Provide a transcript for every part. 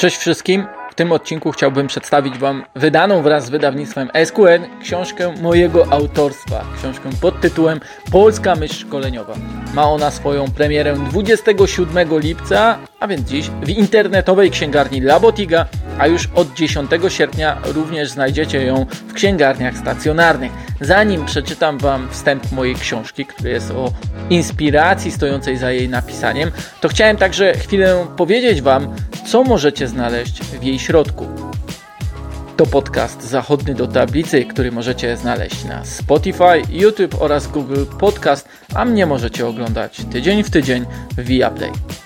Cześć wszystkim. W tym odcinku chciałbym przedstawić Wam wydaną wraz z wydawnictwem SQN książkę mojego autorstwa. Książkę pod tytułem Polska myśl szkoleniowa. Ma ona swoją premierę 27 lipca, a więc dziś, w internetowej księgarni Labotiga, a już od 10 sierpnia również znajdziecie ją w księgarniach stacjonarnych. Zanim przeczytam Wam wstęp mojej książki, który jest o inspiracji stojącej za jej napisaniem, to chciałem także chwilę powiedzieć Wam, co możecie znaleźć w jej środku. To podcast Zachodny do Tablicy, który możecie znaleźć na Spotify, YouTube oraz Google Podcast, a mnie możecie oglądać tydzień w tydzień w Viaplay.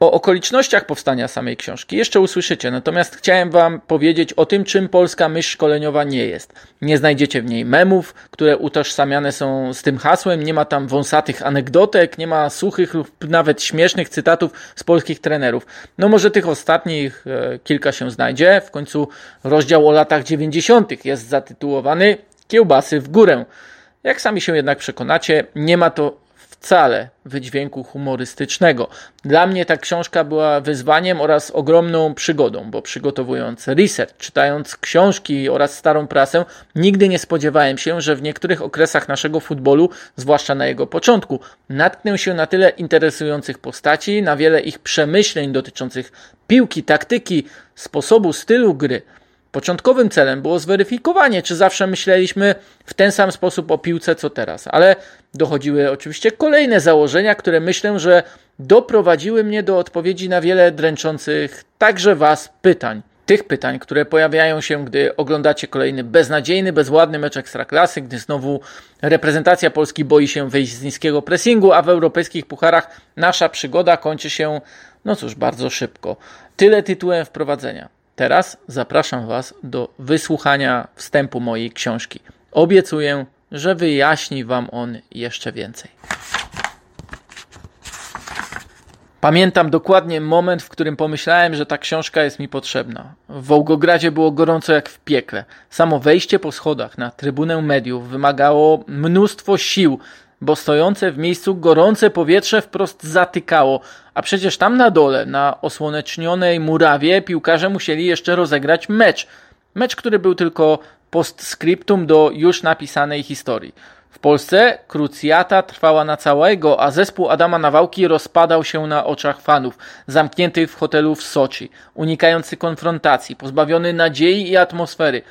O okolicznościach powstania samej książki jeszcze usłyszycie, natomiast chciałem Wam powiedzieć o tym, czym polska myśl szkoleniowa nie jest. Nie znajdziecie w niej memów, które utożsamiane są z tym hasłem, nie ma tam wąsatych anegdotek, nie ma suchych lub nawet śmiesznych cytatów z polskich trenerów. No może tych ostatnich e, kilka się znajdzie, w końcu rozdział o latach 90. jest zatytułowany Kiełbasy w górę. Jak sami się jednak przekonacie, nie ma to wcale wydźwięku humorystycznego. Dla mnie ta książka była wyzwaniem oraz ogromną przygodą, bo przygotowując research, czytając książki oraz starą prasę, nigdy nie spodziewałem się, że w niektórych okresach naszego futbolu, zwłaszcza na jego początku, natknę się na tyle interesujących postaci, na wiele ich przemyśleń dotyczących piłki, taktyki, sposobu, stylu gry. Początkowym celem było zweryfikowanie, czy zawsze myśleliśmy w ten sam sposób o piłce co teraz, ale dochodziły oczywiście kolejne założenia, które myślę, że doprowadziły mnie do odpowiedzi na wiele dręczących także Was pytań. Tych pytań, które pojawiają się, gdy oglądacie kolejny beznadziejny, bezładny mecz ekstraklasy, gdy znowu reprezentacja Polski boi się wyjść z niskiego pressingu, a w europejskich pucharach nasza przygoda kończy się, no cóż, bardzo szybko. Tyle tytułem wprowadzenia. Teraz zapraszam Was do wysłuchania wstępu mojej książki. Obiecuję, że wyjaśni Wam on jeszcze więcej. Pamiętam dokładnie moment, w którym pomyślałem, że ta książka jest mi potrzebna. W Wołgogradzie było gorąco jak w piekle. Samo wejście po schodach na trybunę mediów wymagało mnóstwo sił, bo stojące w miejscu gorące powietrze wprost zatykało, a przecież tam na dole, na osłonecznionej murawie, piłkarze musieli jeszcze rozegrać mecz. Mecz, który był tylko postscriptum do już napisanej historii. W Polsce krucjata trwała na całego, a zespół Adama Nawałki rozpadał się na oczach fanów, zamknięty w hotelu w Soczi, unikający konfrontacji, pozbawiony nadziei i atmosfery.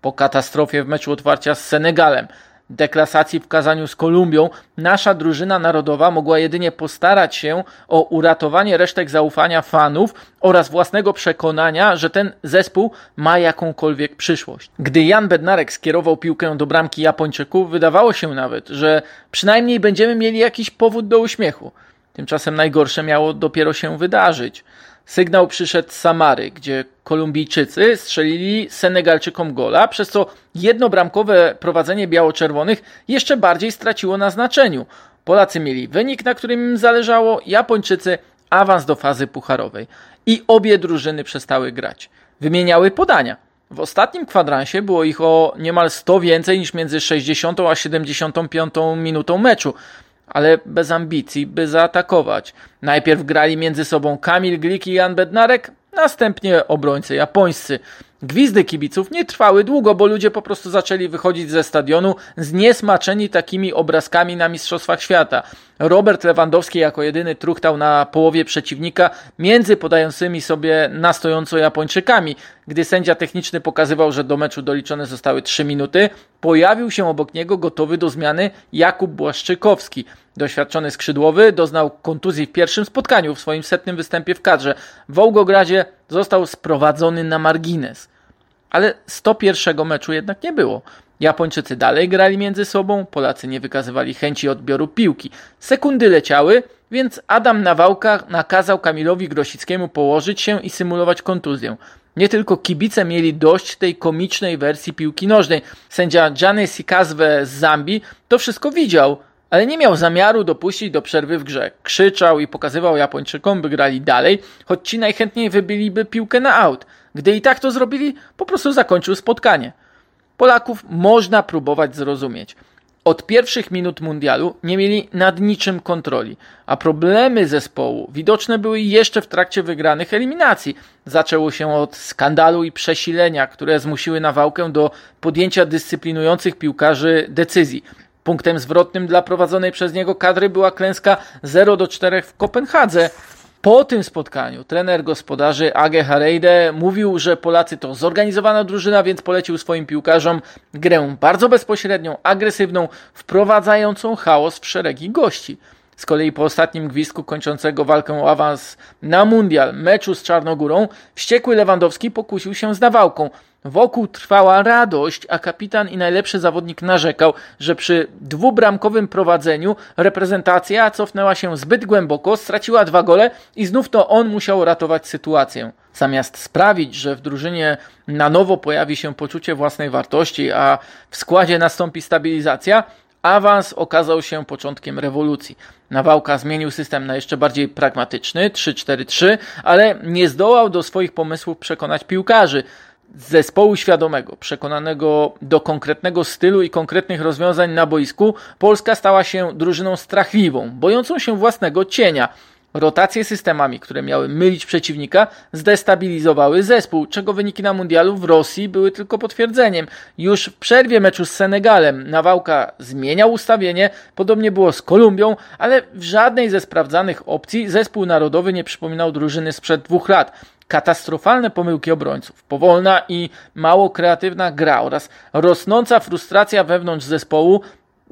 Po katastrofie w meczu otwarcia z Senegalem, deklasacji w kazaniu z Kolumbią, nasza drużyna narodowa mogła jedynie postarać się o uratowanie resztek zaufania fanów oraz własnego przekonania, że ten zespół ma jakąkolwiek przyszłość. Gdy Jan Bednarek skierował piłkę do bramki Japończyków, wydawało się nawet, że przynajmniej będziemy mieli jakiś powód do uśmiechu. Tymczasem najgorsze miało dopiero się wydarzyć. Sygnał przyszedł z Samary, gdzie Kolumbijczycy strzelili Senegalczykom gola, przez co jednobramkowe prowadzenie biało-czerwonych jeszcze bardziej straciło na znaczeniu. Polacy mieli wynik, na którym im zależało, Japończycy awans do fazy pucharowej. I obie drużyny przestały grać. Wymieniały podania. W ostatnim kwadransie było ich o niemal 100 więcej niż między 60 a 75 minutą meczu ale bez ambicji, by zaatakować. Najpierw grali między sobą Kamil Glik i Jan Bednarek, następnie obrońcy japońscy. Gwizdy kibiców nie trwały długo, bo ludzie po prostu zaczęli wychodzić ze stadionu zniesmaczeni takimi obrazkami na Mistrzostwach Świata. Robert Lewandowski jako jedyny truchtał na połowie przeciwnika między podającymi sobie na stojąco Japończykami. Gdy sędzia techniczny pokazywał, że do meczu doliczone zostały 3 minuty, pojawił się obok niego gotowy do zmiany Jakub Błaszczykowski. Doświadczony skrzydłowy doznał kontuzji w pierwszym spotkaniu w swoim setnym występie w kadrze. W Wołgogradzie został sprowadzony na margines. Ale 101 meczu jednak nie było. Japończycy dalej grali między sobą, Polacy nie wykazywali chęci odbioru piłki. Sekundy leciały, więc Adam Nawałka nakazał Kamilowi Grosickiemu położyć się i symulować kontuzję. Nie tylko kibice mieli dość tej komicznej wersji piłki nożnej. Sędzia Gianni Sikazwe z Zambii to wszystko widział, ale nie miał zamiaru dopuścić do przerwy w grze. Krzyczał i pokazywał Japończykom, by grali dalej, choć ci najchętniej wybiliby piłkę na aut. Gdy i tak to zrobili, po prostu zakończył spotkanie. Polaków można próbować zrozumieć. od pierwszych minut mundialu nie mieli nad niczym kontroli, a problemy zespołu widoczne były jeszcze w trakcie wygranych eliminacji. Zaczęło się od skandalu i przesilenia, które zmusiły Nawałkę do podjęcia dyscyplinujących piłkarzy decyzji. Punktem zwrotnym dla prowadzonej przez niego kadry była klęska 0 do 4 w Kopenhadze. Po tym spotkaniu trener gospodarzy Age Hareide mówił, że Polacy to zorganizowana drużyna, więc polecił swoim piłkarzom grę bardzo bezpośrednią, agresywną, wprowadzającą chaos w szeregi gości. Z kolei po ostatnim gwizdku kończącego walkę o awans na mundial meczu z Czarnogórą, wściekły Lewandowski pokusił się z nawałką. Wokół trwała radość, a kapitan i najlepszy zawodnik narzekał, że przy dwubramkowym prowadzeniu reprezentacja cofnęła się zbyt głęboko, straciła dwa gole i znów to on musiał ratować sytuację. Zamiast sprawić, że w drużynie na nowo pojawi się poczucie własnej wartości, a w składzie nastąpi stabilizacja, awans okazał się początkiem rewolucji. Nawałka zmienił system na jeszcze bardziej pragmatyczny 3-4-3, ale nie zdołał do swoich pomysłów przekonać piłkarzy zespołu świadomego, przekonanego do konkretnego stylu i konkretnych rozwiązań na boisku, Polska stała się drużyną strachliwą, bojącą się własnego cienia. Rotacje systemami, które miały mylić przeciwnika, zdestabilizowały zespół, czego wyniki na mundialu w Rosji były tylko potwierdzeniem. Już w przerwie meczu z Senegalem Nawałka zmieniał ustawienie, podobnie było z Kolumbią, ale w żadnej ze sprawdzanych opcji zespół narodowy nie przypominał drużyny sprzed dwóch lat katastrofalne pomyłki obrońców, powolna i mało kreatywna gra oraz rosnąca frustracja wewnątrz zespołu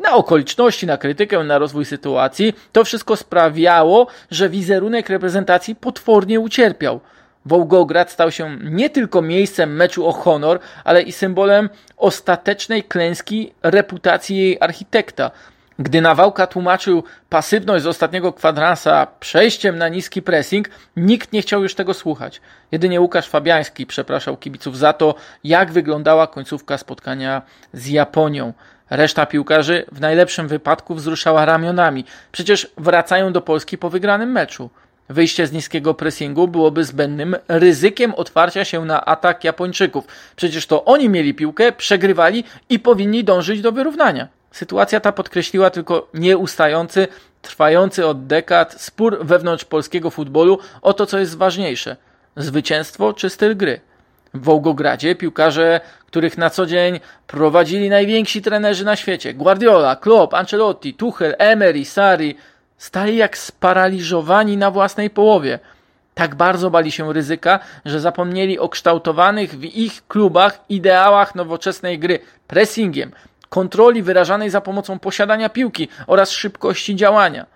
na okoliczności, na krytykę, na rozwój sytuacji, to wszystko sprawiało, że wizerunek reprezentacji potwornie ucierpiał. Wołgograd stał się nie tylko miejscem meczu o honor, ale i symbolem ostatecznej klęski reputacji jej architekta. Gdy Nawałka tłumaczył pasywność z ostatniego kwadransa przejściem na niski pressing, nikt nie chciał już tego słuchać. Jedynie Łukasz Fabiański przepraszał kibiców za to, jak wyglądała końcówka spotkania z Japonią. Reszta piłkarzy w najlepszym wypadku wzruszała ramionami. Przecież wracają do Polski po wygranym meczu. Wyjście z niskiego pressingu byłoby zbędnym ryzykiem otwarcia się na atak Japończyków. Przecież to oni mieli piłkę, przegrywali i powinni dążyć do wyrównania. Sytuacja ta podkreśliła tylko nieustający, trwający od dekad spór wewnątrz polskiego futbolu o to, co jest ważniejsze zwycięstwo czy styl gry. W Wołgogradzie piłkarze, których na co dzień prowadzili najwięksi trenerzy na świecie Guardiola, Klopp, Ancelotti, Tuchel, Emery, Sari stali jak sparaliżowani na własnej połowie. Tak bardzo bali się ryzyka, że zapomnieli o kształtowanych w ich klubach ideałach nowoczesnej gry, pressingiem, kontroli wyrażanej za pomocą posiadania piłki oraz szybkości działania.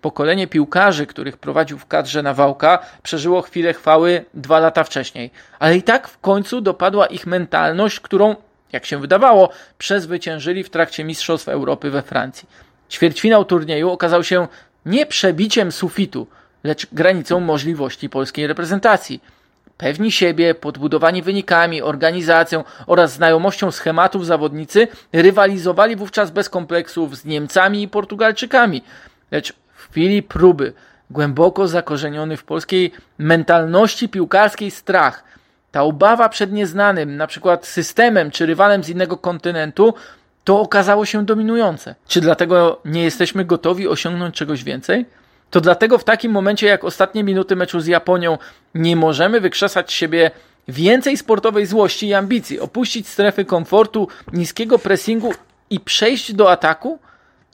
Pokolenie piłkarzy, których prowadził w kadrze Nawałka, przeżyło chwilę chwały dwa lata wcześniej, ale i tak w końcu dopadła ich mentalność, którą, jak się wydawało, przezwyciężyli w trakcie Mistrzostw Europy we Francji. Ćwierćfinał turnieju okazał się nie przebiciem sufitu, lecz granicą możliwości polskiej reprezentacji. Pewni siebie, podbudowani wynikami, organizacją oraz znajomością schematów zawodnicy rywalizowali wówczas bez kompleksów z Niemcami i Portugalczykami. Lecz w chwili próby głęboko zakorzeniony w polskiej mentalności piłkarskiej strach, ta obawa przed nieznanym, na przykład systemem czy rywalem z innego kontynentu, to okazało się dominujące. Czy dlatego nie jesteśmy gotowi osiągnąć czegoś więcej? To dlatego w takim momencie jak ostatnie minuty meczu z Japonią nie możemy wykrzesać siebie więcej sportowej złości i ambicji, opuścić strefy komfortu, niskiego pressingu i przejść do ataku?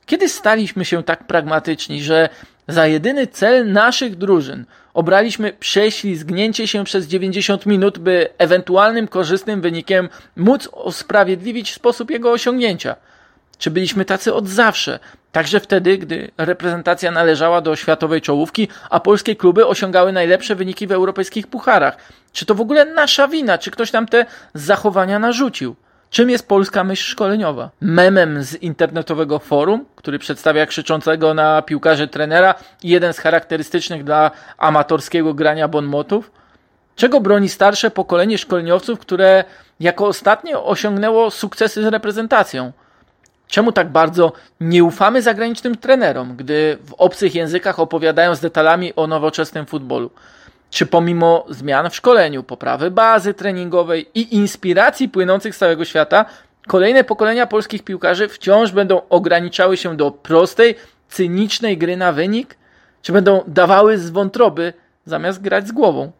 Kiedy staliśmy się tak pragmatyczni, że za jedyny cel naszych drużyn obraliśmy prześlizgnięcie się przez 90 minut, by ewentualnym korzystnym wynikiem móc usprawiedliwić sposób jego osiągnięcia? Czy byliśmy tacy od zawsze? Także wtedy, gdy reprezentacja należała do światowej czołówki, a polskie kluby osiągały najlepsze wyniki w europejskich pucharach. Czy to w ogóle nasza wina? Czy ktoś nam te zachowania narzucił? Czym jest polska myśl szkoleniowa? Memem z internetowego forum, który przedstawia krzyczącego na piłkarzy trenera i jeden z charakterystycznych dla amatorskiego grania bonmotów? Czego broni starsze pokolenie szkoleniowców, które jako ostatnie osiągnęło sukcesy z reprezentacją? Czemu tak bardzo nie ufamy zagranicznym trenerom, gdy w obcych językach opowiadają z detalami o nowoczesnym futbolu? Czy pomimo zmian w szkoleniu, poprawy bazy treningowej i inspiracji płynących z całego świata, Kolejne pokolenia polskich piłkarzy wciąż będą ograniczały się do prostej, cynicznej gry na wynik, czy będą dawały z wątroby zamiast grać z głową?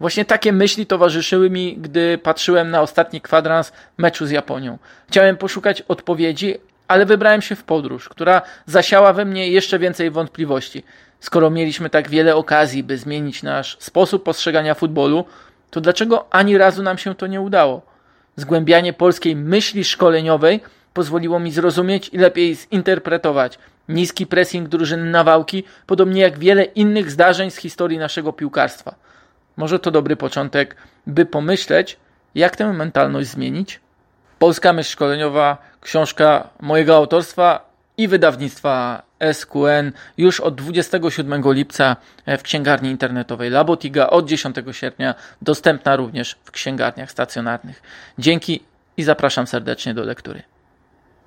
Właśnie takie myśli towarzyszyły mi, gdy patrzyłem na ostatni kwadrans meczu z Japonią. Chciałem poszukać odpowiedzi, ale wybrałem się w podróż, która zasiała we mnie jeszcze więcej wątpliwości. Skoro mieliśmy tak wiele okazji, by zmienić nasz sposób postrzegania futbolu, to dlaczego ani razu nam się to nie udało? Zgłębianie polskiej myśli szkoleniowej pozwoliło mi zrozumieć i lepiej zinterpretować niski pressing drużyny Nawałki, podobnie jak wiele innych zdarzeń z historii naszego piłkarstwa. Może to dobry początek, by pomyśleć, jak tę mentalność zmienić? Polska myśl szkoleniowa, książka mojego autorstwa i wydawnictwa SQN już od 27 lipca w księgarni internetowej Labotiga, od 10 sierpnia dostępna również w księgarniach stacjonarnych. Dzięki i zapraszam serdecznie do lektury.